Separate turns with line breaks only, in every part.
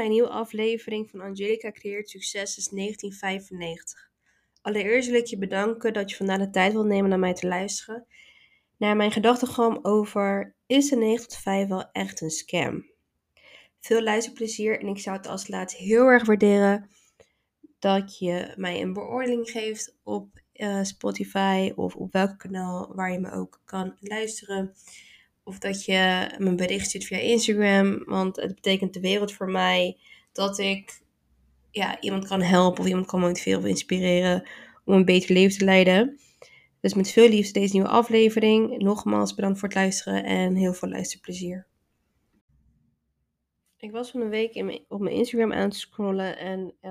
Bij nieuwe aflevering van Angelica Creëert Succes is 1995. Allereerst wil ik je bedanken dat je vandaag de tijd wilt nemen naar mij te luisteren. Naar mijn gedachtegang over is de 9 tot 5 wel echt een scam? Veel luisterplezier en ik zou het als laatst heel erg waarderen dat je mij een beoordeling geeft op uh, Spotify of op welk kanaal waar je me ook kan luisteren. Of dat je me bericht stuurt via Instagram. Want het betekent de wereld voor mij dat ik ja, iemand kan helpen of iemand kan motiveren of inspireren om een beter leven te leiden. Dus met veel liefde deze nieuwe aflevering. Nogmaals bedankt voor het luisteren en heel veel luisterplezier. Ik was van een week in op mijn Instagram aan het scrollen en uh,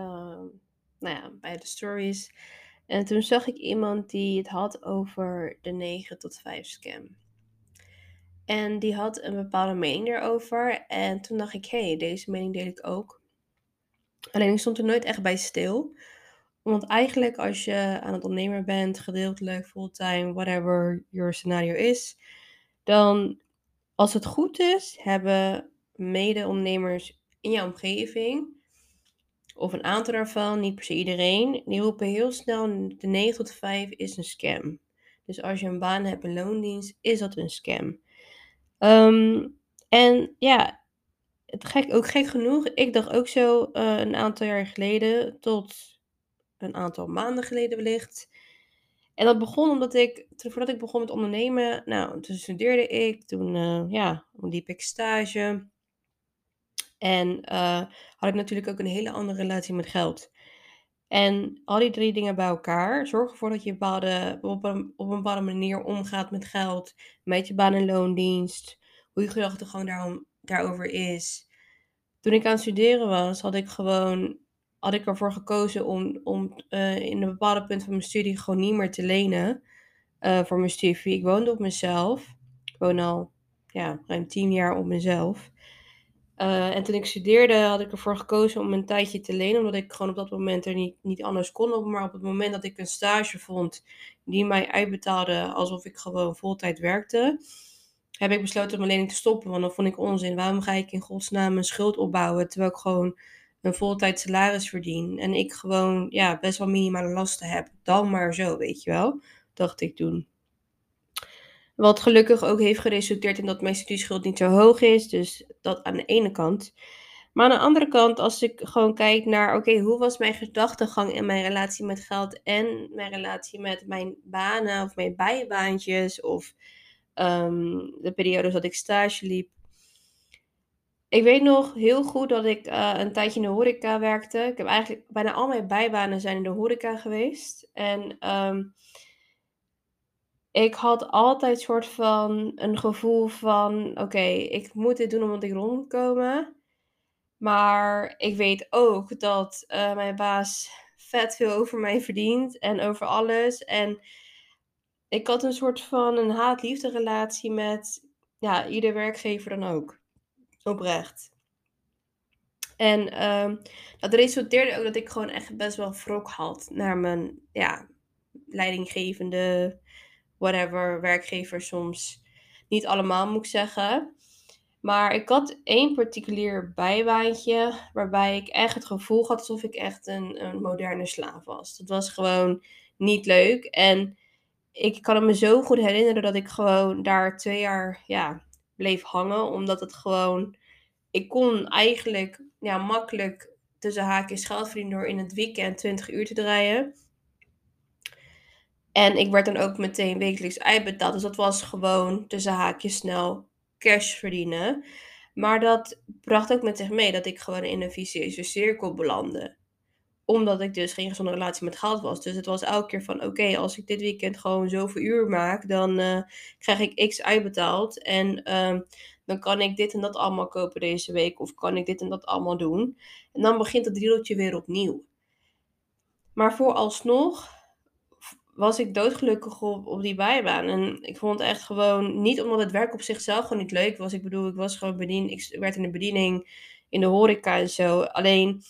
nou ja, bij de stories. En toen zag ik iemand die het had over de 9 tot 5 scam. En die had een bepaalde mening erover. En toen dacht ik, hé, hey, deze mening deel ik ook. Alleen ik stond er nooit echt bij stil. Want eigenlijk als je aan het ondernemer bent, gedeeltelijk, fulltime, whatever your scenario is, dan als het goed is, hebben mede-ondernemers in jouw omgeving, of een aantal daarvan, niet per se iedereen, die roepen heel snel de 9 tot 5 is een scam. Dus als je een baan hebt, een loondienst, is dat een scam. Ehm, en ja, het gek, ook gek genoeg, ik dacht ook zo uh, een aantal jaar geleden, tot een aantal maanden geleden wellicht. En dat begon omdat ik, voordat ik begon met ondernemen, nou, toen studeerde ik, toen uh, ja, liep ik stage. En uh, had ik natuurlijk ook een hele andere relatie met geld. En al die drie dingen bij elkaar zorgen ervoor dat je op, een, op een bepaalde manier omgaat met geld, met je baan en loondienst, hoe je gedachtegang daarom, daarover is. Toen ik aan het studeren was, had ik gewoon had ik ervoor gekozen om, om uh, in een bepaalde punt van mijn studie gewoon niet meer te lenen uh, voor mijn studie. Ik woonde op mezelf. Ik woon al ja, ruim tien jaar op mezelf. Uh, en toen ik studeerde had ik ervoor gekozen om een tijdje te lenen, omdat ik gewoon op dat moment er niet, niet anders kon. Maar op het moment dat ik een stage vond die mij uitbetaalde alsof ik gewoon voltijd werkte, heb ik besloten om mijn lening te stoppen. Want dat vond ik onzin. Waarom ga ik in godsnaam een schuld opbouwen terwijl ik gewoon een voltijd salaris verdien en ik gewoon ja, best wel minimale lasten heb? Dan maar zo, weet je wel, dacht ik toen. Wat gelukkig ook heeft geresulteerd in dat mijn studieschuld niet zo hoog is. Dus dat aan de ene kant. Maar aan de andere kant, als ik gewoon kijk naar, oké, hoe was mijn gedachtegang in mijn relatie met geld en mijn relatie met mijn banen of mijn bijbaantjes of um, de periodes dat ik stage liep. Ik weet nog heel goed dat ik uh, een tijdje in de horeca werkte. Ik heb eigenlijk bijna al mijn bijbanen zijn in de horeca geweest. En um, ik had altijd soort van een gevoel van: oké, ik moet dit doen omdat ik rond komen. Maar ik weet ook dat uh, mijn baas vet veel over mij verdient en over alles. En ik had een soort van een haat-liefde relatie met ja, ieder werkgever dan ook. Oprecht. En um, dat resulteerde ook dat ik gewoon echt best wel wrok had naar mijn ja, leidinggevende, whatever, werkgever soms. Niet allemaal moet ik zeggen. Maar ik had één particulier bijbaantje waarbij ik echt het gevoel had alsof ik echt een, een moderne slaaf was. Dat was gewoon niet leuk. En ik kan me zo goed herinneren dat ik gewoon daar twee jaar ja, bleef hangen. Omdat het gewoon. Ik kon eigenlijk ja, makkelijk tussen haakjes geld verdienen door in het weekend 20 uur te draaien. En ik werd dan ook meteen wekelijks uitbetaald. Dus dat was gewoon tussen haakjes snel cash verdienen. Maar dat bracht ook met zich mee dat ik gewoon in een vicieuze cirkel belandde. Omdat ik dus geen gezonde relatie met geld was. Dus het was elke keer van: oké, als ik dit weekend gewoon zoveel uur maak, dan uh, krijg ik X uitbetaald. En uh, dan kan ik dit en dat allemaal kopen deze week. Of kan ik dit en dat allemaal doen. En dan begint het riedeltje weer opnieuw. Maar vooralsnog was ik doodgelukkig op, die bijbaan. En ik vond echt gewoon, niet omdat het werk op zichzelf gewoon niet leuk was. Ik bedoel, ik was gewoon bedien, ik werd in de bediening, in de horeca en zo. Alleen,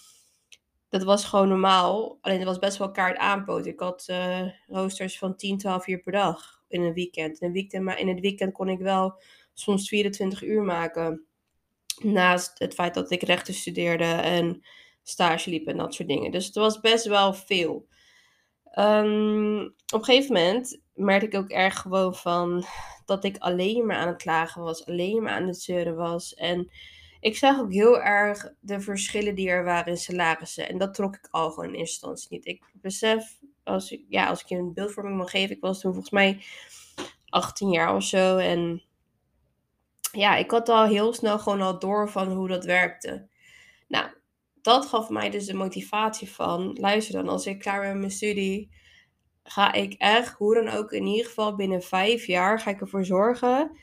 dat was gewoon normaal. Alleen, het was best wel kaart aanpoot. Ik had uh, roosters van 10, 12 uur per dag in een weekend. In, een weekend. Maar in het weekend kon ik wel soms 24 uur maken. Naast het feit dat ik rechten studeerde en stage liep en dat soort dingen. Dus het was best wel veel. Ehm, op een gegeven moment merkte ik ook erg gewoon van dat ik alleen maar aan het klagen was, alleen maar aan het zeuren was. En ik zag ook heel erg de verschillen die er waren in salarissen. En dat trok ik al gewoon in eerste instantie niet. Ik besef, als ik, ja, als ik je een beeldvorming mag geven, ik was toen volgens mij 18 jaar of zo. En ja, ik had al heel snel gewoon al door van hoe dat werkte. Nou, dat gaf mij dus de motivatie van, luister dan, als ik klaar ben met mijn studie, ga ik echt, hoe dan ook, in ieder geval binnen vijf jaar, ga ik ervoor zorgen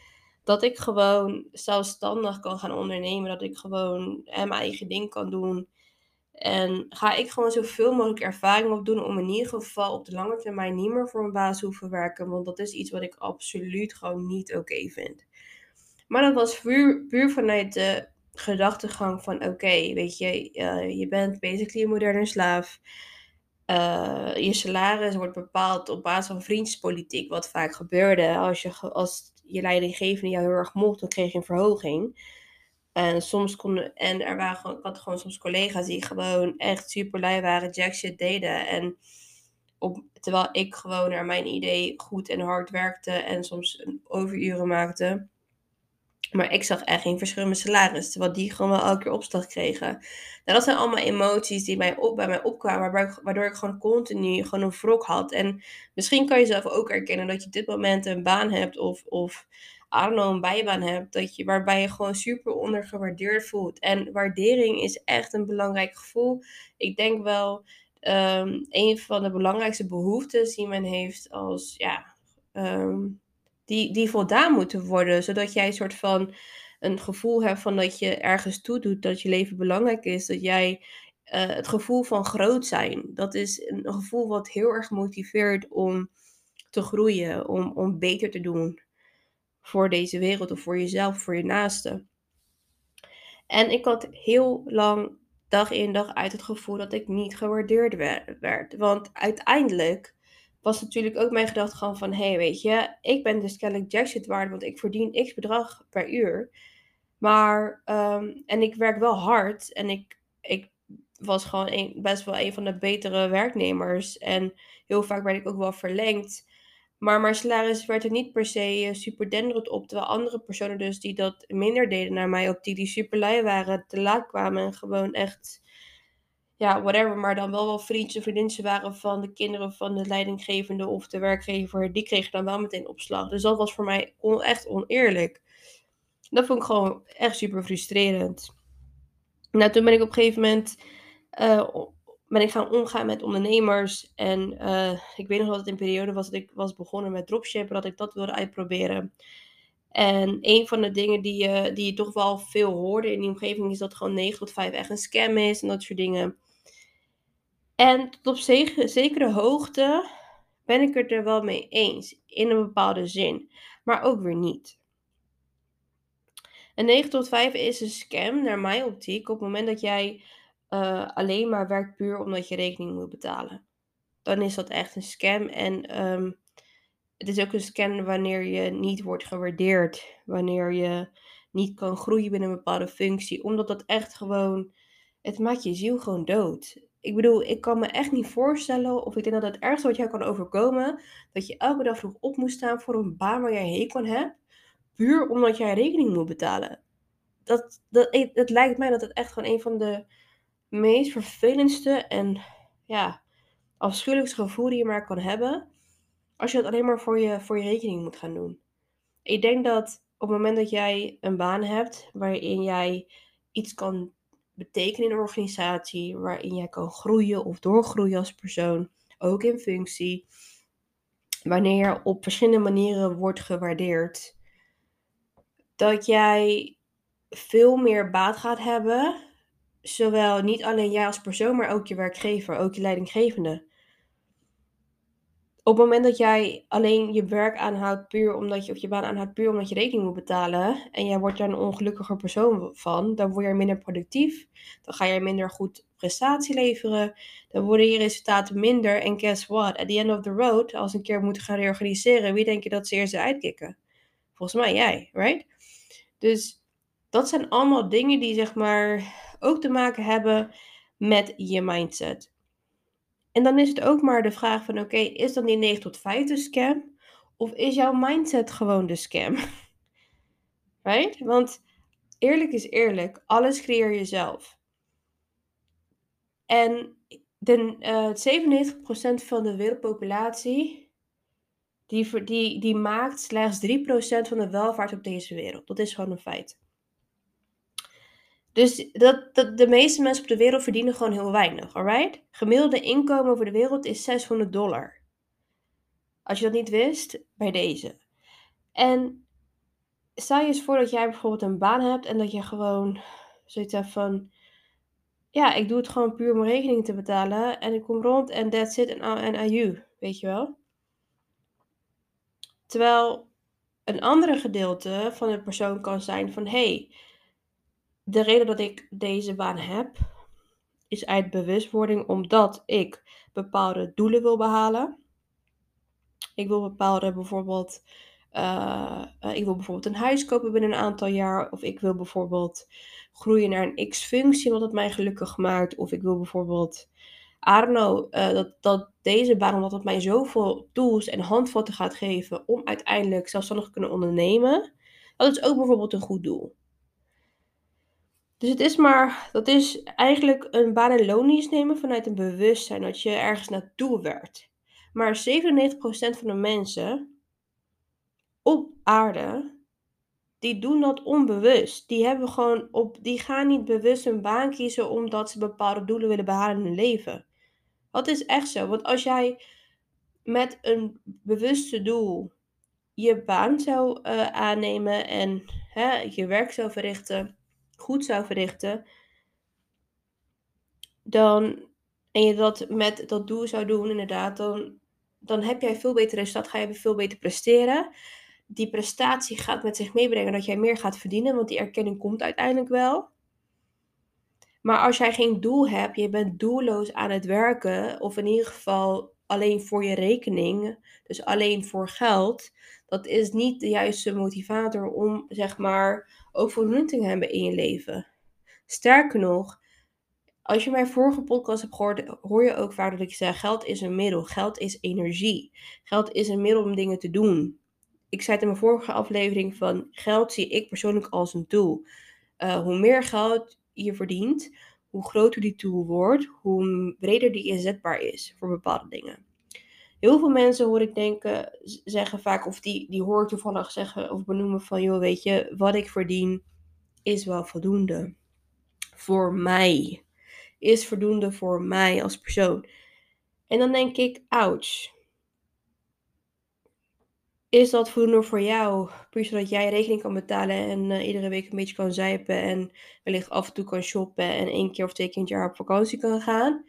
dat ik gewoon zelfstandig kan gaan ondernemen. Dat ik gewoon mijn eigen ding kan doen. En ga ik gewoon zoveel mogelijk ervaring opdoen om in ieder geval op de lange termijn niet meer voor een baas hoeven werken. Want dat is iets wat ik absoluut gewoon niet oké vind. Maar dat was puur, puur vanuit de gedachtegang van oké, weet je, uh, je bent basically een moderne slaaf. Uh, je salaris wordt bepaald op basis van vriendspolitiek, wat vaak gebeurde. Als je, als je leidinggevende jou heel erg mocht, dan kreeg je een verhoging. En soms konden, en er waren gewoon, ik had gewoon soms collega's die gewoon echt super lui waren, jack shit deden. En op, terwijl ik gewoon naar mijn idee goed en hard werkte en soms overuren maakte. Maar ik zag echt geen verschil in mijn salaris. Terwijl die gewoon wel elke keer opslag kregen. Nou, dat zijn allemaal emoties die mij op, bij mij opkwamen. Waardoor ik gewoon continu gewoon een wrok had. En misschien kan je zelf ook herkennen dat je op dit moment een baan hebt. Of, of I een bijbaan hebt. Dat je, waarbij je gewoon super ondergewaardeerd voelt. En waardering is echt een belangrijk gevoel. Ik denk wel um, een van de belangrijkste behoeftes die men heeft als... Ja, um, die, die voldaan moeten worden. Zodat jij een soort van een gevoel hebt van dat je ergens toe doet, dat je leven belangrijk is. Dat jij uh, het gevoel van groot zijn. Dat is een gevoel wat heel erg motiveert om te groeien, om, om beter te doen voor deze wereld of voor jezelf, voor je naaste. En ik had heel lang, dag in dag uit, het gevoel dat ik niet gewaardeerd werd. Want uiteindelijk was natuurlijk ook mijn gedachte van, hé, hey, weet je, ik ben dus kennelijk jackshit waard, want ik verdien x bedrag per uur. Maar, um, en ik werk wel hard en ik, ik was gewoon een, best wel een van de betere werknemers. En heel vaak werd ik ook wel verlengd. Maar mijn salaris werd er niet per se eh, super denderend op. Terwijl andere personen dus die dat minder deden naar mij op die, die super lui waren, te laat kwamen en gewoon echt ja, whatever, maar dan wel wel vriendjes of vriendinnen waren van de kinderen van de leidinggevende of de werkgever, die kregen dan wel meteen opslag. Dus dat was voor mij echt oneerlijk. Dat vond ik gewoon echt super frustrerend. Nou, toen ben ik op een gegeven moment uh, ben ik gaan omgaan met ondernemers. En uh, ik weet nog dat het een periode was dat ik was begonnen met dropshippen, dat ik dat wilde uitproberen. En een van de dingen die, uh, die je toch wel veel hoorde in die omgeving is dat gewoon 9 tot 5 echt een scam is en dat soort dingen. En tot op zekere hoogte ben ik het er wel mee eens, in een bepaalde zin, maar ook weer niet. Een 9 tot 5 is een scam, naar mijn optiek, op het moment dat jij uh, alleen maar werkt puur omdat je rekening moet betalen. Dan is dat echt een scam. En um, het is ook een scam wanneer je niet wordt gewaardeerd, wanneer je niet kan groeien binnen een bepaalde functie, omdat dat echt gewoon, het maakt je ziel gewoon dood ik bedoel, ik kan me echt niet voorstellen, of ik denk dat het ergste wat jou kan overkomen, dat je elke dag vroeg op moet staan voor een baan waar jij hekel aan hebt, puur omdat jij rekening moet betalen. Dat, dat, het lijkt mij dat het echt gewoon een van de meest vervelendste en ja, afschuwelijkste gevoel die je maar kan hebben, als je het alleen maar voor je, voor je rekening moet gaan doen. Ik denk dat op het moment dat jij een baan hebt waarin jij iets kan betekenen in een organisatie waarin jij kan groeien of doorgroeien als persoon, ook in functie. Wanneer je op verschillende manieren wordt gewaardeerd, dat jij veel meer baat gaat hebben, zowel niet alleen jij als persoon, maar ook je werkgever, ook je leidinggevende op het moment dat jij alleen je werk aanhoudt puur omdat je, of je baan aanhoudt puur omdat je rekening moet betalen en jij wordt daar een ongelukkiger persoon van, dan word je minder productief, dan ga je minder goed prestatie leveren, dan worden je resultaten minder en guess what, at the end of the road, als een keer moeten gaan reorganiseren, wie denk je dat ze eerst uitkicken? Volgens mij jij, right? Dus Dat zijn allemaal dingen die zeg maar ook te maken hebben met je mindset. En dan is het ook maar de vraag van oké, is dan die 9 tot 5 de scam? Of is jouw mindset gewoon de scam? right? Want eerlijk is eerlijk, alles creëer je zelf. En de, uh, 97% van de wereldpopulatie, die, die, die maakt slechts 3% van de welvaart op deze wereld. Dat is gewoon een feit. Dus dat, de meeste mensen op de wereld verdienen gewoon heel weinig, alright? Gemiddelde inkomen over de wereld is 600 dollar. Als je dat niet wist, bij deze. En stel je eens voor dat jij bijvoorbeeld een baan hebt en dat je gewoon zoiets hebt van... Ja, ik doe het gewoon puur om rekening te betalen en ik kom rond en that's it en aju, weet je wel? Terwijl een andere gedeelte van de persoon kan zijn van... Hey, de reden dat ik deze baan heb, is uit bewustwording omdat ik bepaalde doelen wil behalen. Ik wil bepaalde bijvoorbeeld, uh, ik wil bijvoorbeeld een huis kopen binnen een aantal jaar. Of ik wil bijvoorbeeld groeien naar een X-functie wat het mij gelukkig maakt. Of ik wil bijvoorbeeld, know, uh, dat, dat deze baan, omdat het mij zoveel tools en handvatten gaat geven om uiteindelijk zelfstandig te kunnen ondernemen. Dat is ook bijvoorbeeld een goed doel. Dus het is maar, dat is eigenlijk een baan- en loondienst nemen vanuit een bewustzijn dat je ergens naartoe werkt. Maar 97% van de mensen op aarde, die doen dat onbewust. Die, hebben gewoon op, die gaan niet bewust een baan kiezen omdat ze bepaalde doelen willen behalen in hun leven. Dat is echt zo. Want als jij met een bewuste doel je baan zou uh, aannemen en hè, je werk zou verrichten goed zou verrichten, dan, en je dat met dat doel zou doen, inderdaad, dan, dan heb jij veel beter resultaat, ga je veel beter presteren. Die prestatie gaat met zich meebrengen dat jij meer gaat verdienen, want die erkenning komt uiteindelijk wel. Maar als jij geen doel hebt, je bent doelloos aan het werken, of in ieder geval alleen voor je rekening, dus alleen voor geld, dat is niet de juiste motivator om, zeg maar, ook te hebben in je leven. Sterker nog, als je mijn vorige podcast hebt gehoord, hoor je ook vaak dat ik zeg: geld is een middel, geld is energie. Geld is een middel om dingen te doen. Ik zei het in mijn vorige aflevering van geld zie ik persoonlijk als een tool. Uh, hoe meer geld je verdient, hoe groter die tool wordt, hoe breder die inzetbaar is voor bepaalde dingen. Heel veel mensen hoor ik denken, zeggen vaak, of die, die hoor ik toevallig zeggen of benoemen van, joh, weet je, wat ik verdien is wel voldoende. Voor mij. Is voldoende voor mij als persoon. En dan denk ik, ouch. Is dat voldoende voor jou? Puur zodat jij rekening kan betalen en uh, iedere week een beetje kan zuipen en wellicht af en toe kan shoppen en één keer of twee keer in het jaar op vakantie kan gaan?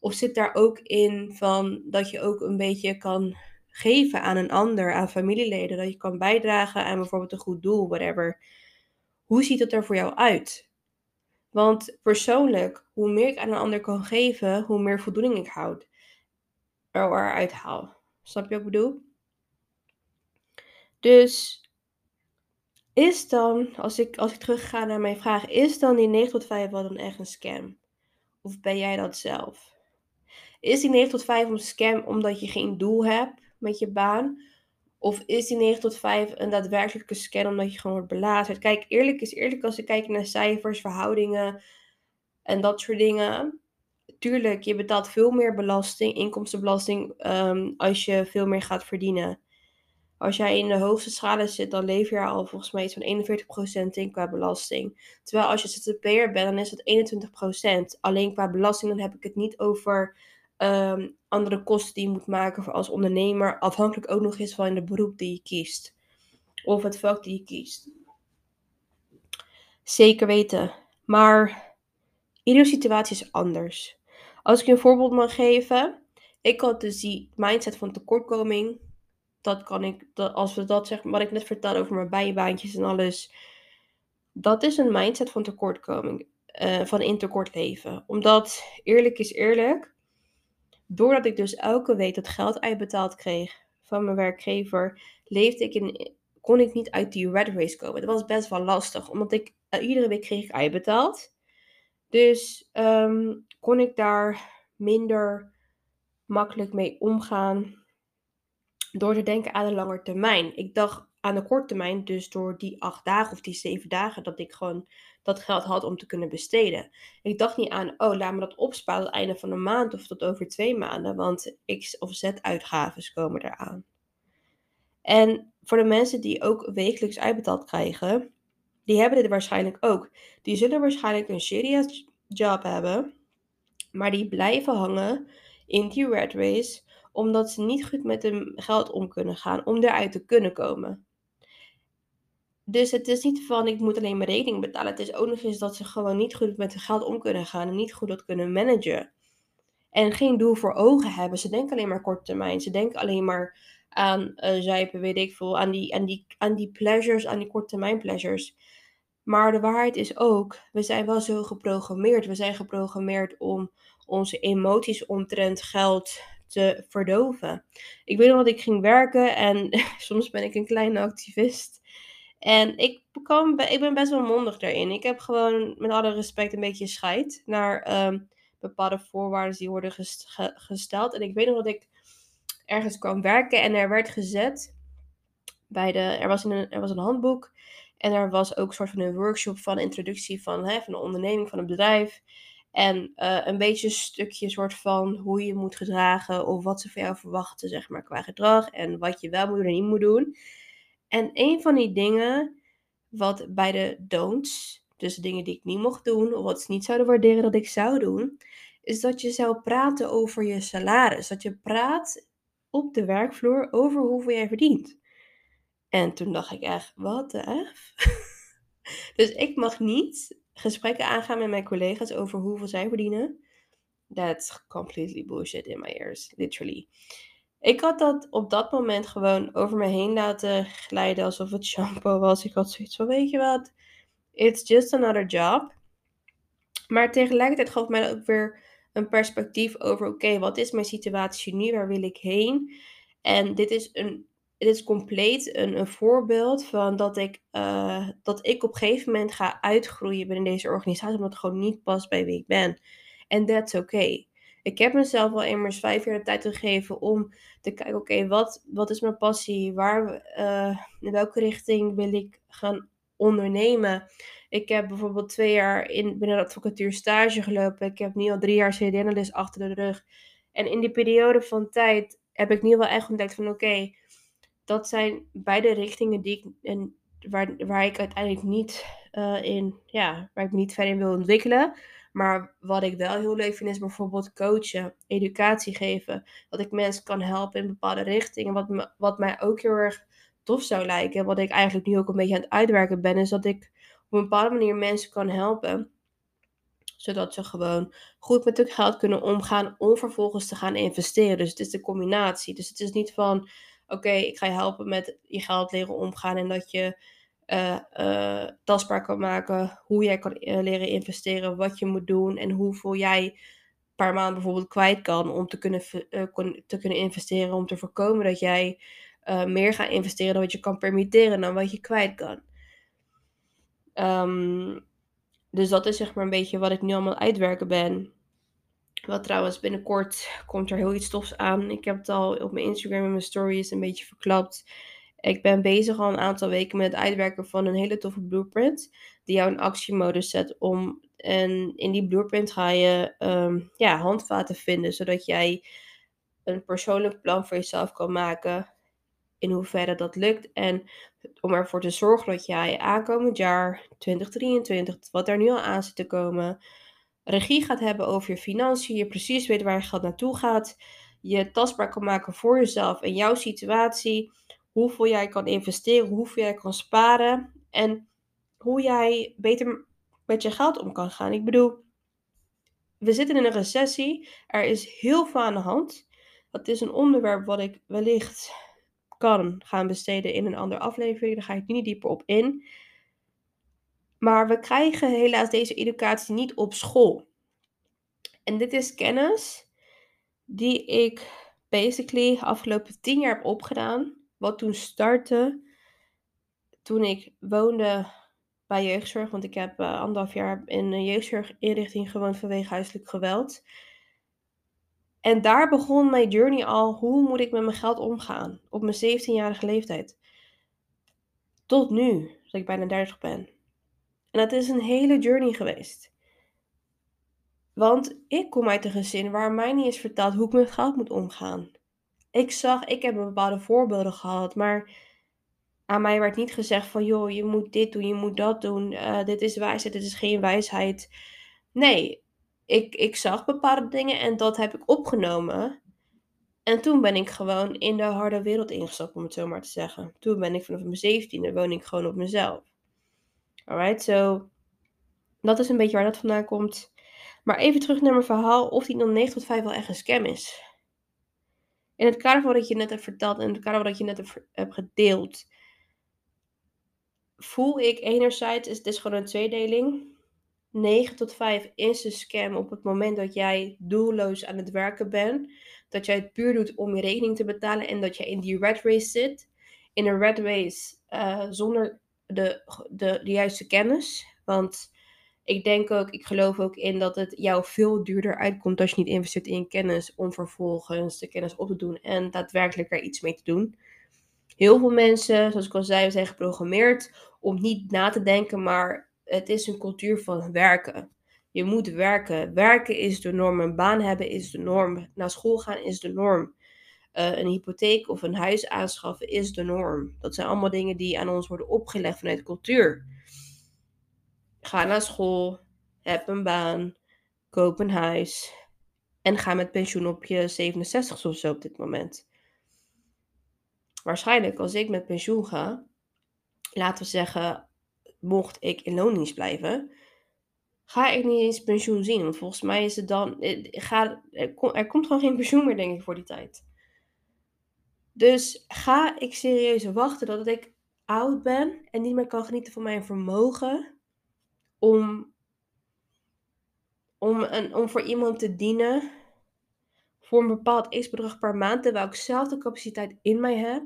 Of zit daar ook in van dat je ook een beetje kan geven aan een ander, aan familieleden, dat je kan bijdragen aan bijvoorbeeld een goed doel, whatever. Hoe ziet het er voor jou uit? Want persoonlijk, hoe meer ik aan een ander kan geven, hoe meer voldoening ik houd. eruit haal. Snap je wat ik bedoel? Dus is dan, als ik, als ik terugga naar mijn vraag, is dan die 9 tot 5 wel dan echt een scam? Of ben jij dat zelf? Is die 9 tot 5 een scam omdat je geen doel hebt met je baan? Of is die 9 tot 5 een daadwerkelijke scam omdat je gewoon wordt belazerd? Kijk, eerlijk is eerlijk als ik kijk naar cijfers, verhoudingen en dat soort dingen. Tuurlijk, je betaalt veel meer belasting, inkomstenbelasting, um, als je veel meer gaat verdienen. Als jij in de hoogste schalen zit, dan leef je al volgens mij iets van 41% in qua belasting. Terwijl als je ZZP'er bent, dan is het 21%. Alleen qua belasting, dan heb ik het niet over Ehm, andere kosten die je moet maken voor als ondernemer. Afhankelijk ook nog eens van de beroep die je kiest. Of het vak die je kiest. Zeker weten. Maar iedere situatie is anders. Als ik je een voorbeeld mag geven. Ik had dus die mindset van tekortkoming. Dat kan ik, als we dat zeggen, wat ik net vertelde over mijn bijbaantjes en alles. Dat is een mindset van tekortkoming. Uh, van in tekort leven. Omdat, eerlijk is eerlijk, doordat ik dus elke week dat geld uitbetaald kreeg van mijn werkgever, leefde ik in, kon ik niet uit die red race komen. Dat was best wel lastig, omdat ik eh, iedere week kreeg ik uitbetaald. Dus ehm, kon ik daar minder makkelijk mee omgaan door te denken aan de lange termijn. Ik dacht aan de korte termijn, dus door die acht dagen of die zeven dagen, dat ik gewoon dat geld had om te kunnen besteden. Ik dacht niet aan, oh, laat me dat opsparen het einde van de maand of tot over twee maanden, want X of Z uitgaven komen eraan. En voor de mensen die ook wekelijks uitbetaald krijgen, die hebben dit waarschijnlijk ook. Die zullen waarschijnlijk een serious job hebben, maar die blijven hangen in die red race omdat ze niet goed met hun geld om kunnen gaan om eruit te kunnen komen. Dus het is niet van ik moet alleen mijn rekening betalen. Het is ook nog eens dat ze gewoon niet goed met hun geld om kunnen gaan en niet goed dat kunnen managen. En geen doel voor ogen hebben. Ze denken alleen maar korte termijn. Ze denken alleen maar aan uh, weet ik veel. Aan die, aan, die, aan die pleasures, aan die korte termijn pleasures. Maar de waarheid is ook, we zijn wel zo geprogrammeerd. We zijn geprogrammeerd om onze emoties omtrent geld te verdoven. Ik weet nog dat ik ging werken en soms ben ik een kleine activist. En ik, kan, ik ben best wel mondig daarin. Ik heb gewoon met alle respect een beetje scheid naar um, bepaalde voorwaarden die worden gesteld. En ik weet nog dat ik ergens kwam werken en er werd gezet bij de. Er was, een, er was een handboek. En er was ook een soort van een workshop van introductie van, hè, van de onderneming, van het bedrijf. En uh, een beetje een stukje soort van hoe je moet gedragen of wat ze van jou verwachten, zeg maar, qua gedrag. En wat je wel moet en niet moet doen. En een van die dingen, wat bij de don'ts, dus dingen die ik niet mocht doen, of wat ze niet zouden waarderen dat ik zou doen, is dat je zou praten over je salaris. Dat je praat op de werkvloer over hoeveel jij verdient. En toen dacht ik echt, wat de F? dus ik mag niet gesprekken aangaan met mijn collega's over hoeveel zij verdienen. That's completely bullshit in my ears, literally. Ik had dat op dat moment gewoon over me heen laten glijden alsof het shampoo was. Ik had zoiets van, weet je wat, it's just another job. Maar tegelijkertijd gaf mij ook weer een perspectief over, oké, wat is mijn situatie nu? Waar wil ik heen? En dit is een het is compleet een, een voorbeeld van dat ik, uh, dat ik op een gegeven moment ga uitgroeien binnen deze organisatie, omdat het gewoon niet past bij wie ik ben. En that's okay. Ik heb mezelf al immers vijf jaar de tijd gegeven om te kijken, oké, wat, wat is mijn passie? Waar, uh, in welke richting wil ik gaan ondernemen? Ik heb bijvoorbeeld twee jaar in, binnen de advocatuur stage gelopen. Ik heb nu al drie jaar CD-analyst achter de rug. En in die periode van tijd heb ik nu wel echt ontdekt van, oké, dat zijn beide richtingen die ik, en waar, waar ik uiteindelijk niet uh, in, ja, waar ik niet verder in wil ontwikkelen. Maar wat ik wel heel leuk vind is bijvoorbeeld coachen, educatie geven. Dat ik mensen kan helpen in bepaalde richtingen. Wat, me, wat mij ook heel erg tof zou lijken. Wat ik eigenlijk nu ook een beetje aan het uitwerken ben. Is dat ik op een bepaalde manier mensen kan helpen. Zodat ze gewoon goed met hun geld kunnen omgaan. Om vervolgens te gaan investeren. Dus het is de combinatie. Dus het is niet van oké, ik ga je helpen met je geld leren omgaan en dat je uh, tastbaar kan maken hoe jij kan uh, leren investeren, wat je moet doen en hoeveel jij per maand bijvoorbeeld kwijt kan om te kunnen, te kunnen investeren, om te voorkomen dat jij meer gaat investeren dan wat je kan permitteren dan wat je kwijt kan. Um, dus dat is zeg maar een beetje wat ik nu allemaal uitwerken ben. Wat trouwens binnenkort komt er heel iets tofs aan. Ik heb het al op mijn Instagram en mijn stories een beetje verklapt. Ik ben bezig al een aantal weken met het uitwerken van een hele toffe blueprint. Die jou in actiemodus zet om. En in die blueprint ga je um, ja, handvaten vinden. Zodat jij een persoonlijk plan voor jezelf kan maken. In hoeverre dat lukt. En om ervoor te zorgen dat jij aankomend jaar 2023, wat er nu al aan zit te komen regie gaat hebben over je financiën, je precies weet waar je geld naartoe gaat, je tastbaar kan maken voor jezelf en jouw situatie, hoeveel jij kan investeren, hoeveel jij kan sparen en hoe jij beter met je geld om kan gaan. Ik bedoel, we zitten in een recessie, er is heel veel aan de hand. Dat is een onderwerp wat ik wellicht kan gaan besteden in een andere aflevering. Daar ga ik niet dieper op in. Maar we krijgen helaas deze educatie niet op school. En dit is kennis die ik basically afgelopen tien jaar heb opgedaan. Wat toen startte toen ik woonde bij jeugdzorg, want ik heb uh, anderhalf jaar in een jeugdzorginrichting gewoond vanwege huiselijk geweld. En daar begon mijn journey al. Hoe moet ik met mijn geld omgaan? Op mijn 17-jarige leeftijd. Tot nu, dat ik bijna 30 ben. En dat is een hele journey geweest. Want ik kom uit een gezin waar mij niet is verteld hoe ik met geld moet omgaan. Ik zag, ik heb bepaalde voorbeelden gehad, maar aan mij werd niet gezegd van, joh, je moet dit doen, je moet dat doen, uh, dit is wijsheid, dit is geen wijsheid. Nee, ik, ik zag bepaalde dingen en dat heb ik opgenomen. En toen ben ik gewoon in de harde wereld ingestapt, om het zo maar te zeggen. Toen ben ik vanaf mijn zeventiende, woon ik gewoon op mezelf. Alright, so dat is een beetje waar dat vandaan komt. Maar even terug naar mijn verhaal, of die dan 9 tot 5 wel echt een scam is. In het kader van wat je net hebt verteld en in het kader van wat je net hebt gedeeld, voel ik enerzijds, het is gewoon een tweedeling. 9 tot 5 is een scam op het moment dat jij doelloos aan het werken bent. Dat jij het puur doet om je rekening te betalen en dat je in die red race zit. In een red race uh, zonder de, de, de juiste kennis. Want ik denk ook, ik geloof ook in dat het jou veel duurder uitkomt als je niet investeert in kennis om vervolgens de kennis op te doen en daadwerkelijk er iets mee te doen. Heel veel mensen, zoals ik al zei, zijn geprogrammeerd om niet na te denken, maar het is een cultuur van werken. Je moet werken. Werken is de norm. Een baan hebben is de norm. Naar school gaan is de norm. Uh, een hypotheek of een huis aanschaffen is de norm. Dat zijn allemaal dingen die aan ons worden opgelegd vanuit cultuur. Ga naar school, heb een baan, koop een huis en ga met pensioen op je 67 of zo op dit moment. Waarschijnlijk als ik met pensioen ga, laten we zeggen, mocht ik in loondienst blijven, ga ik niet eens pensioen zien. Want volgens mij is het dan, eh, er, er komt gewoon geen pensioen meer, denk ik, voor die tijd. Dus ga ik serieus wachten dat ik oud ben en niet meer kan genieten van mijn vermogen om, om, om voor iemand te dienen voor een bepaald x-bedrag per maand, terwijl ik zelf de capaciteit in mij heb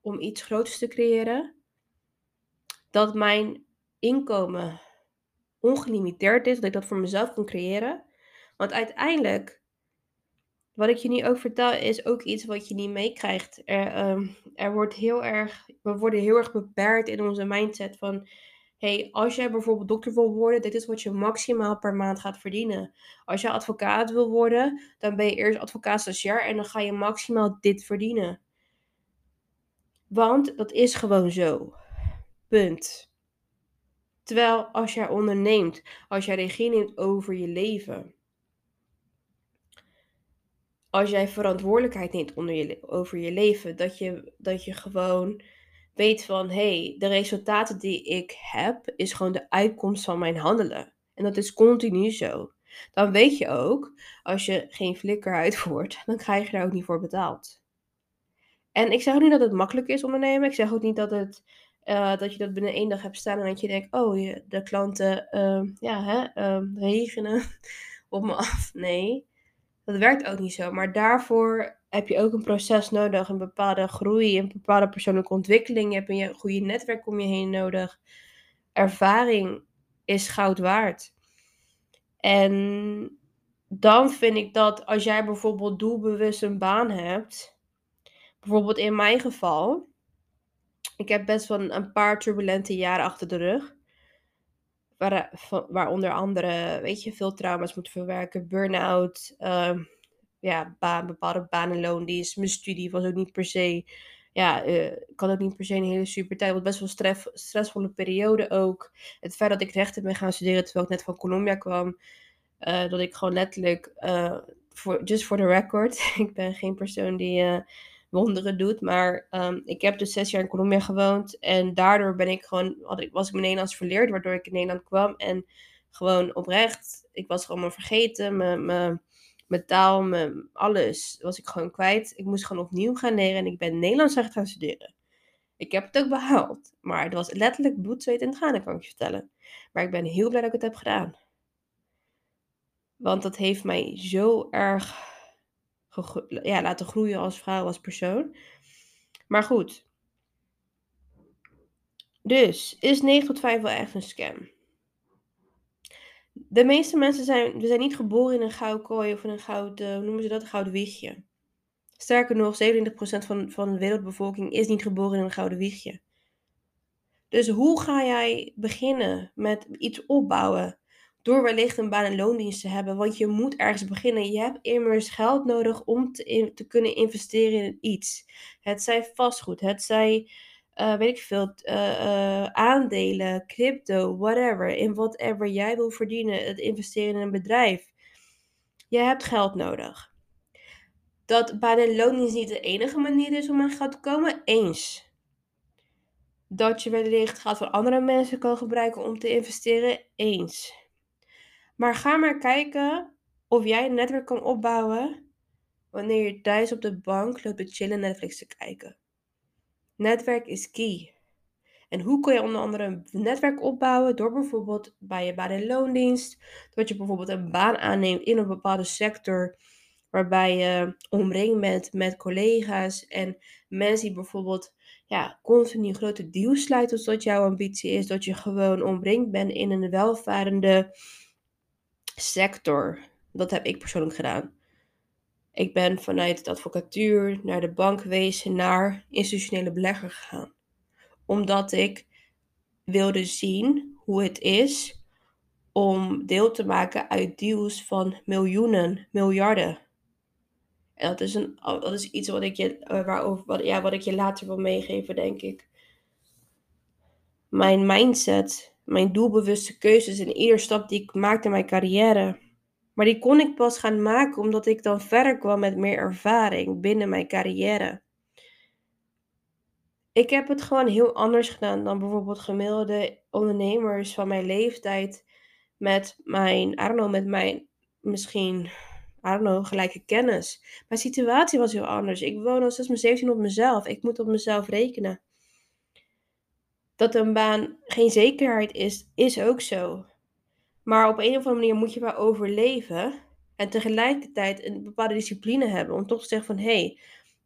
om iets groters te creëren, dat mijn inkomen ongelimiteerd is, dat ik dat voor mezelf kan creëren. Want uiteindelijk, wat ik je nu ook vertel, is ook iets wat je niet meekrijgt. Er, um, er wordt heel erg, we worden heel erg beperkt in onze mindset van hey, als jij bijvoorbeeld dokter wil worden, dit is wat je maximaal per maand gaat verdienen. Als je advocaat wil worden, dan ben je eerst advocaat stagiair en dan ga je maximaal dit verdienen. Want dat is gewoon zo. Punt. Terwijl als jij onderneemt, als jij regie neemt over je leven, als jij verantwoordelijkheid neemt onder je, over je leven, dat je, dat je gewoon weet van hé, hey, de resultaten die ik heb, is gewoon de uitkomst van mijn handelen. En dat is continu zo. Dan weet je ook, als je geen flikker uitvoert, dan krijg je daar ook niet voor betaald. En ik zeg ook niet dat het makkelijk is ondernemen. Ik zeg ook niet dat, het, uh, dat je dat binnen één dag hebt staan en dat je denkt, oh, de klanten uh, ja, hè, uh, regenen op me af. Nee, dat werkt ook niet zo. Maar daarvoor heb je ook een proces nodig, een bepaalde groei, een bepaalde persoonlijke ontwikkeling. Je hebt een goede netwerk om je heen nodig. Ervaring is goud waard. En dan vind ik dat als jij bijvoorbeeld doelbewust een baan hebt, bijvoorbeeld in mijn geval, ik heb best wel een paar turbulente jaren achter de rug. Waar, waaronder andere, weet je, veel trauma's moeten verwerken, burn-out, uh, ja, baan, bepaalde banenloondienst. Mijn studie was ook niet per se, ja, uh, ik had ook niet per se een hele super tijd. Was best wel stress, stressvolle periode ook. Het feit dat ik rechten ben gaan studeren terwijl ik net van Colombia kwam. Uh, dat ik gewoon letterlijk, for, just for the record, ik ben geen persoon die wonderen doet. Maar um, ik heb dus zes jaar in Colombia gewoond. En daardoor ben ik gewoon, was ik mijn Nederlands verleerd, waardoor ik in Nederland kwam. En gewoon oprecht, ik was gewoon vergeten. Mijn mijn taal, mijn alles was ik gewoon kwijt. Ik moest gewoon opnieuw gaan leren en ik ben Nederlands echt gaan studeren. Ik heb het ook behaald, maar het was letterlijk bloed, zweet en tranen, kan ik je vertellen. Maar ik ben heel blij dat ik het heb gedaan. Want dat heeft mij zo erg ja, laten groeien als vrouw, als persoon. Maar goed. Dus, is 9 tot 5 wel echt een scam? De meeste mensen zijn, we zijn niet geboren in een gouden kooi of in een gouden, hoe noemen ze dat, een gouden wiegje. Sterker nog, 27% van, van de wereldbevolking is niet geboren in een gouden wiegje. Dus hoe ga jij beginnen met iets opbouwen? Door wellicht een baan- en loondienst te hebben. Want je moet ergens beginnen. Je hebt immers geld nodig om te, kunnen investeren in iets. Het zij vastgoed, het zij, uh, weet ik veel, uh, uh, aandelen, crypto, whatever. In whatever jij wil verdienen, het investeren in een bedrijf. Je hebt geld nodig. Dat baan- en loondienst niet de enige manier is om aan geld te komen, eens dat je wellicht geld van andere mensen kan gebruiken om te investeren, eens. Maar ga maar kijken of jij een netwerk kan opbouwen wanneer je thuis op de bank loopt te chillen Netflix te kijken. Netwerk is key. En hoe kun je onder andere een netwerk opbouwen? Door bijvoorbeeld bij je baan- en loondienst, dat je bijvoorbeeld een baan aanneemt in een bepaalde sector waarbij je omringd bent met collega's en mensen die bijvoorbeeld ja, continu grote deals sluiten als dat jouw ambitie is, dat je gewoon omringd bent in een welvarende sector. Dat heb ik persoonlijk gedaan. Ik ben vanuit de advocatuur naar de bankwezen naar institutionele belegger gegaan. Omdat ik wilde zien hoe het is om deel te maken uit deals van miljoenen, miljarden. En dat is, een, dat is iets wat ik, je, eh, waarover, wat, ja, wat ik je later wil meegeven, denk ik. Mijn mindset, mijn doelbewuste keuzes in iedere stap die ik maakte in mijn carrière. Maar die kon ik pas gaan maken omdat ik dan verder kwam met meer ervaring binnen mijn carrière. Ik heb het gewoon heel anders gedaan dan bijvoorbeeld gemiddelde ondernemers van mijn leeftijd met mijn, I don't know, met mijn misschien I don't know, gelijke kennis. Mijn situatie was heel anders. Ik woon al sinds mijn 17 op mezelf. Ik moet op mezelf rekenen. Dat een baan geen zekerheid is, is ook zo. Maar op een of andere manier moet je wel overleven. En tegelijkertijd een bepaalde discipline hebben. Om toch te zeggen van, hé, hey,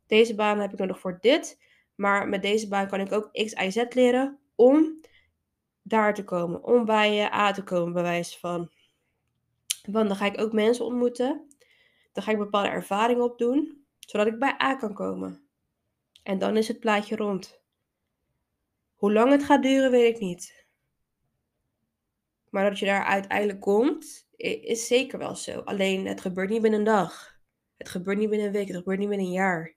deze baan heb ik nodig voor dit. Maar met deze baan kan ik ook X, Y, Z leren om daar te komen. Om bij A te komen, bij wijze van. Want dan ga ik ook mensen ontmoeten dan ga ik bepaalde ervaring opdoen, zodat ik bij A kan komen. En dan is het plaatje rond. Hoe lang het gaat duren, weet ik niet. Maar dat je daar uiteindelijk komt, is zeker wel zo. Alleen het gebeurt niet binnen een dag. Het gebeurt niet binnen een week. Het gebeurt niet binnen een jaar.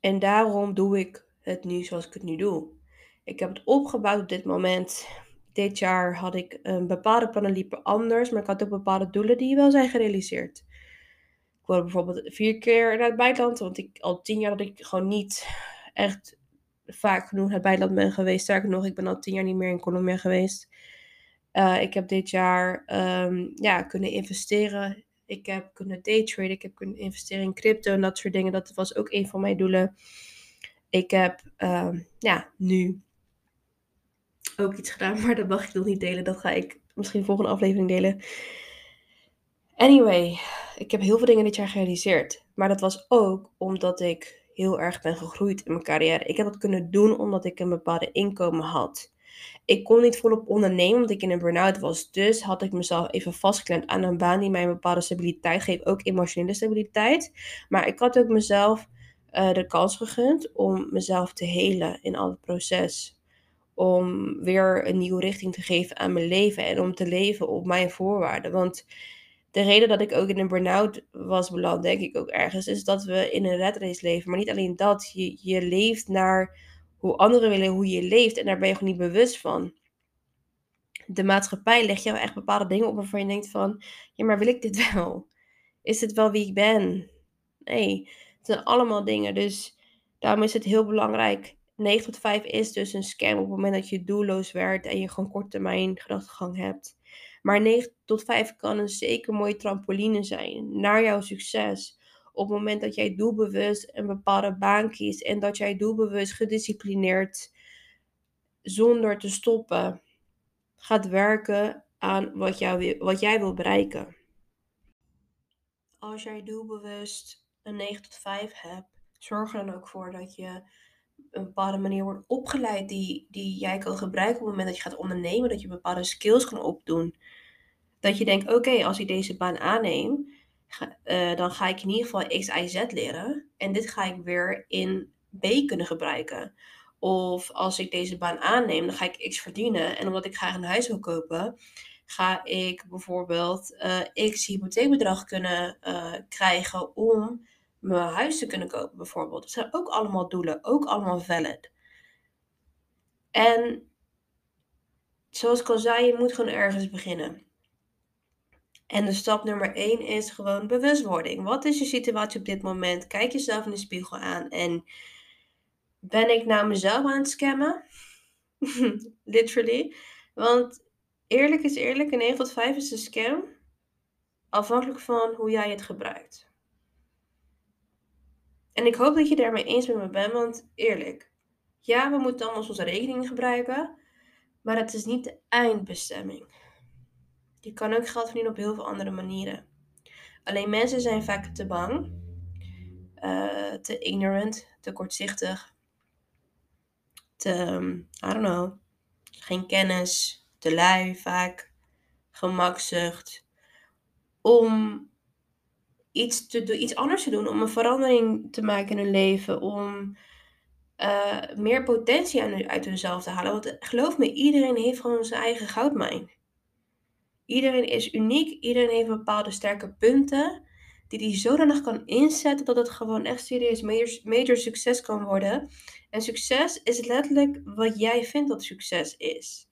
En daarom doe ik het nu zoals ik het nu doe. Ik heb het opgebouwd op dit moment dit jaar had ik een bepaalde plannen liepen anders, maar ik had ook bepaalde doelen die wel zijn gerealiseerd. Ik wilde bijvoorbeeld vier keer naar het buitenland, want ik al tien jaar dat ik gewoon niet echt vaak genoeg naar het buitenland ben geweest. Sterker nog, ik ben al tien jaar niet meer in Colombia geweest. Uh, ik heb dit jaar um, ja, kunnen investeren. Ik heb kunnen daytraden. Ik heb kunnen investeren in crypto en dat soort dingen. Dat was ook een van mijn doelen. Ik heb um, ja, nu ook iets gedaan, maar dat mag ik nog niet delen. Dat ga ik misschien de volgende aflevering delen. Anyway, ik heb heel veel dingen dit jaar gerealiseerd. Maar dat was ook omdat ik heel erg ben gegroeid in mijn carrière. Ik heb dat kunnen doen omdat ik een bepaalde inkomen had. Ik kon niet volop ondernemen omdat ik in een burn-out was. Dus had ik mezelf even vastgeklemd aan een baan die mij een bepaalde stabiliteit geeft. Ook emotionele stabiliteit. Maar ik had ook mezelf uh, de kans gegund om mezelf te helen in al het proces om weer een nieuwe richting te geven aan mijn leven en om te leven op mijn voorwaarden. Want de reden dat ik ook in een burn-out was beland, denk ik ook ergens, is dat we in een red race leven. Maar niet alleen dat, je, je leeft naar hoe anderen willen hoe je leeft en daar ben je gewoon niet bewust van. De maatschappij legt jou echt bepaalde dingen op waarvan je denkt van, ja maar wil ik dit wel? Is dit wel wie ik ben? Nee, het zijn allemaal dingen. Dus daarom is het heel belangrijk 9 tot 5 is dus een scam op het moment dat je doelloos werkt en je gewoon korte termijn gedachtegang hebt. Maar 9 tot 5 kan een zeker mooie trampoline zijn naar jouw succes. Op het moment dat jij doelbewust een bepaalde baan kiest en dat jij doelbewust gedisciplineerd, zonder te stoppen, gaat werken aan wat, wat jij wil bereiken. Als jij doelbewust een 9 tot 5 hebt, zorg er dan ook voor dat je een bepaalde manier wordt opgeleid die, die jij kan gebruiken op het moment dat je gaat ondernemen, dat je bepaalde skills kan opdoen. Dat je denkt, oké, als ik deze baan aanneem, uh, dan ga ik in ieder geval X, Y, Z leren. En dit ga ik weer in B kunnen gebruiken. Of als ik deze baan aanneem, dan ga ik X verdienen. En omdat ik graag een huis wil kopen, ga ik bijvoorbeeld uh, X hypotheekbedrag kunnen uh, krijgen om mijn huis te kunnen kopen, bijvoorbeeld. Dat zijn ook allemaal doelen, ook allemaal valid. En zoals ik al zei, je moet gewoon ergens beginnen. En de stap nummer 1 is gewoon bewustwording. Wat is je situatie op dit moment? Kijk jezelf in de spiegel aan en ben ik nou mezelf aan het scammen? Literally. Want eerlijk is eerlijk, een 9 tot 5 is een scam. Afhankelijk van hoe jij het gebruikt. En ik hoop dat je daarmee eens met me bent, want eerlijk. Ja, we moeten allemaal onze rekening gebruiken. Maar het is niet de eindbestemming. Je kan ook geld verdienen op heel veel andere manieren. Alleen mensen zijn vaak te bang, uh, te ignorant, te kortzichtig, te, um, I don't know, geen kennis, te lui vaak, gemakzucht, om iets, te doen, iets anders te doen, om een verandering te maken in hun leven, om uh, meer potentie uit hunzelf te halen. Want geloof me, iedereen heeft gewoon zijn eigen goudmijn. Iedereen is uniek, iedereen heeft bepaalde sterke punten die hij zodanig kan inzetten dat het gewoon echt serieus major succes kan worden. En succes is letterlijk wat jij vindt dat succes is.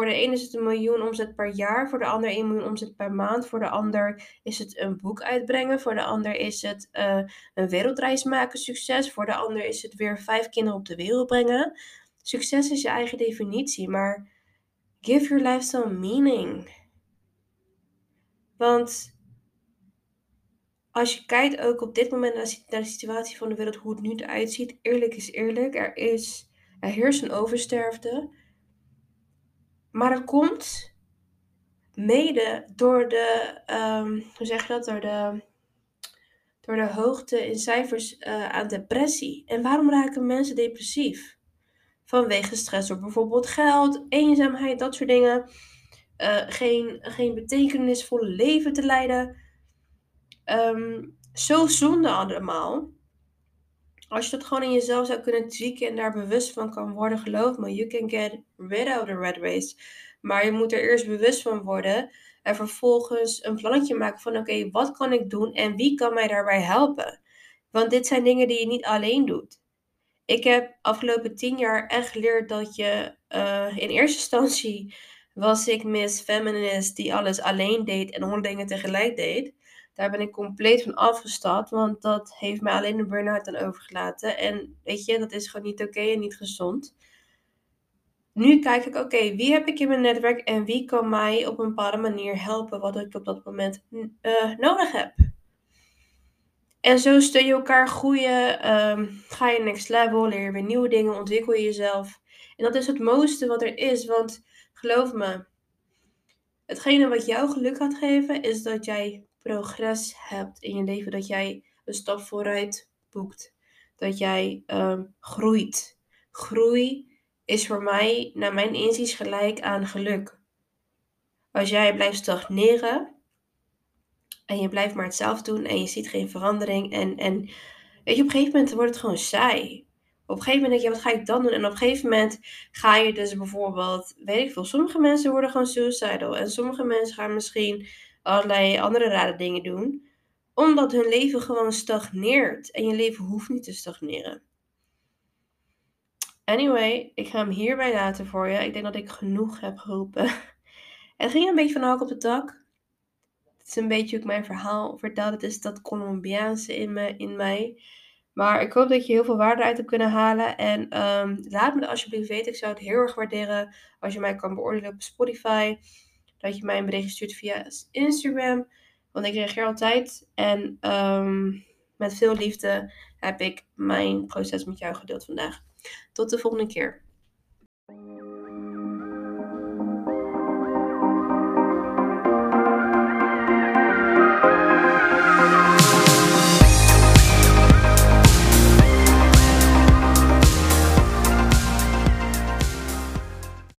Voor de ene is het een miljoen omzet per jaar, voor de ander 1 miljoen omzet per maand, voor de ander is het een boek uitbrengen, voor de ander is het uh, een wereldreis maken succes, voor de ander is het weer vijf kinderen op de wereld brengen. Succes is je eigen definitie, maar give your life some meaning. Want als je kijkt ook op dit moment naar de situatie van de wereld, hoe het nu eruit ziet, eerlijk is eerlijk, er, is, er heerst een oversterfte. Maar dat komt mede door de, um, hoe zeg je dat, door de, door de hoogte in cijfers uh, aan depressie. En waarom raken mensen depressief? Vanwege stress door bijvoorbeeld geld, eenzaamheid, dat soort dingen. Uh, geen, geen betekenisvolle leven te leiden. Um, zo zonde allemaal. Als je dat gewoon in jezelf zou kunnen tweaken en daar bewust van kan worden, geloof me, you can get rid of the red race. Maar je moet er eerst bewust van worden en vervolgens een plannetje maken van oké, wat kan ik doen en wie kan mij daarbij helpen? Want dit zijn dingen die je niet alleen doet. Ik heb afgelopen tien jaar echt geleerd dat je uh, in eerste instantie was ik Miss Feminist die alles alleen deed en honderd dingen tegelijk deed. Daar ben ik compleet van afgestapt, want dat heeft mij alleen een burn-out aan overgelaten. En weet je, dat is gewoon niet oké en niet gezond. Nu kijk ik, oké, wie heb ik in mijn netwerk en wie kan mij op een bepaalde manier helpen wat ik op dat moment uh, nodig heb. En zo steun je elkaar groeien, um, ga je next level, leer je weer nieuwe dingen, ontwikkel je jezelf. En dat is het mooiste wat er is, want geloof me, hetgene wat jou geluk gaat geven, is dat jij progress hebt in je leven. Dat jij een stap vooruit boekt. Dat jij um, groeit. Groei is voor mij, naar mijn inziens, gelijk aan geluk. Als jij blijft stagneren en je blijft maar hetzelfde doen en je ziet geen verandering en, en weet je, op een gegeven moment wordt het gewoon saai. Op een gegeven moment denk je, wat ga ik dan doen? En op een gegeven moment ga je dus bijvoorbeeld, weet ik veel, sommige mensen worden gewoon suicidal. En sommige mensen gaan misschien allerlei andere rare dingen doen. Omdat hun leven gewoon stagneert. En je leven hoeft niet te stagneren. Anyway, ik ga hem hierbij laten voor je. Ik denk dat ik genoeg heb geroepen. Het ging een beetje van hak op de tak. Het is een beetje ik mijn verhaal vertel. Het is dat Colombiaanse in, me, in mij. Maar ik hoop dat je heel veel waarde uit hebt kunnen halen. En um, laat me alsjeblieft weten. Ik zou het heel erg waarderen als je mij kan beoordelen op Spotify. Dat je mij een bericht stuurt via Instagram. Want ik reageer altijd. En um, met veel liefde heb ik mijn proces met jou gedeeld vandaag. Tot de volgende keer.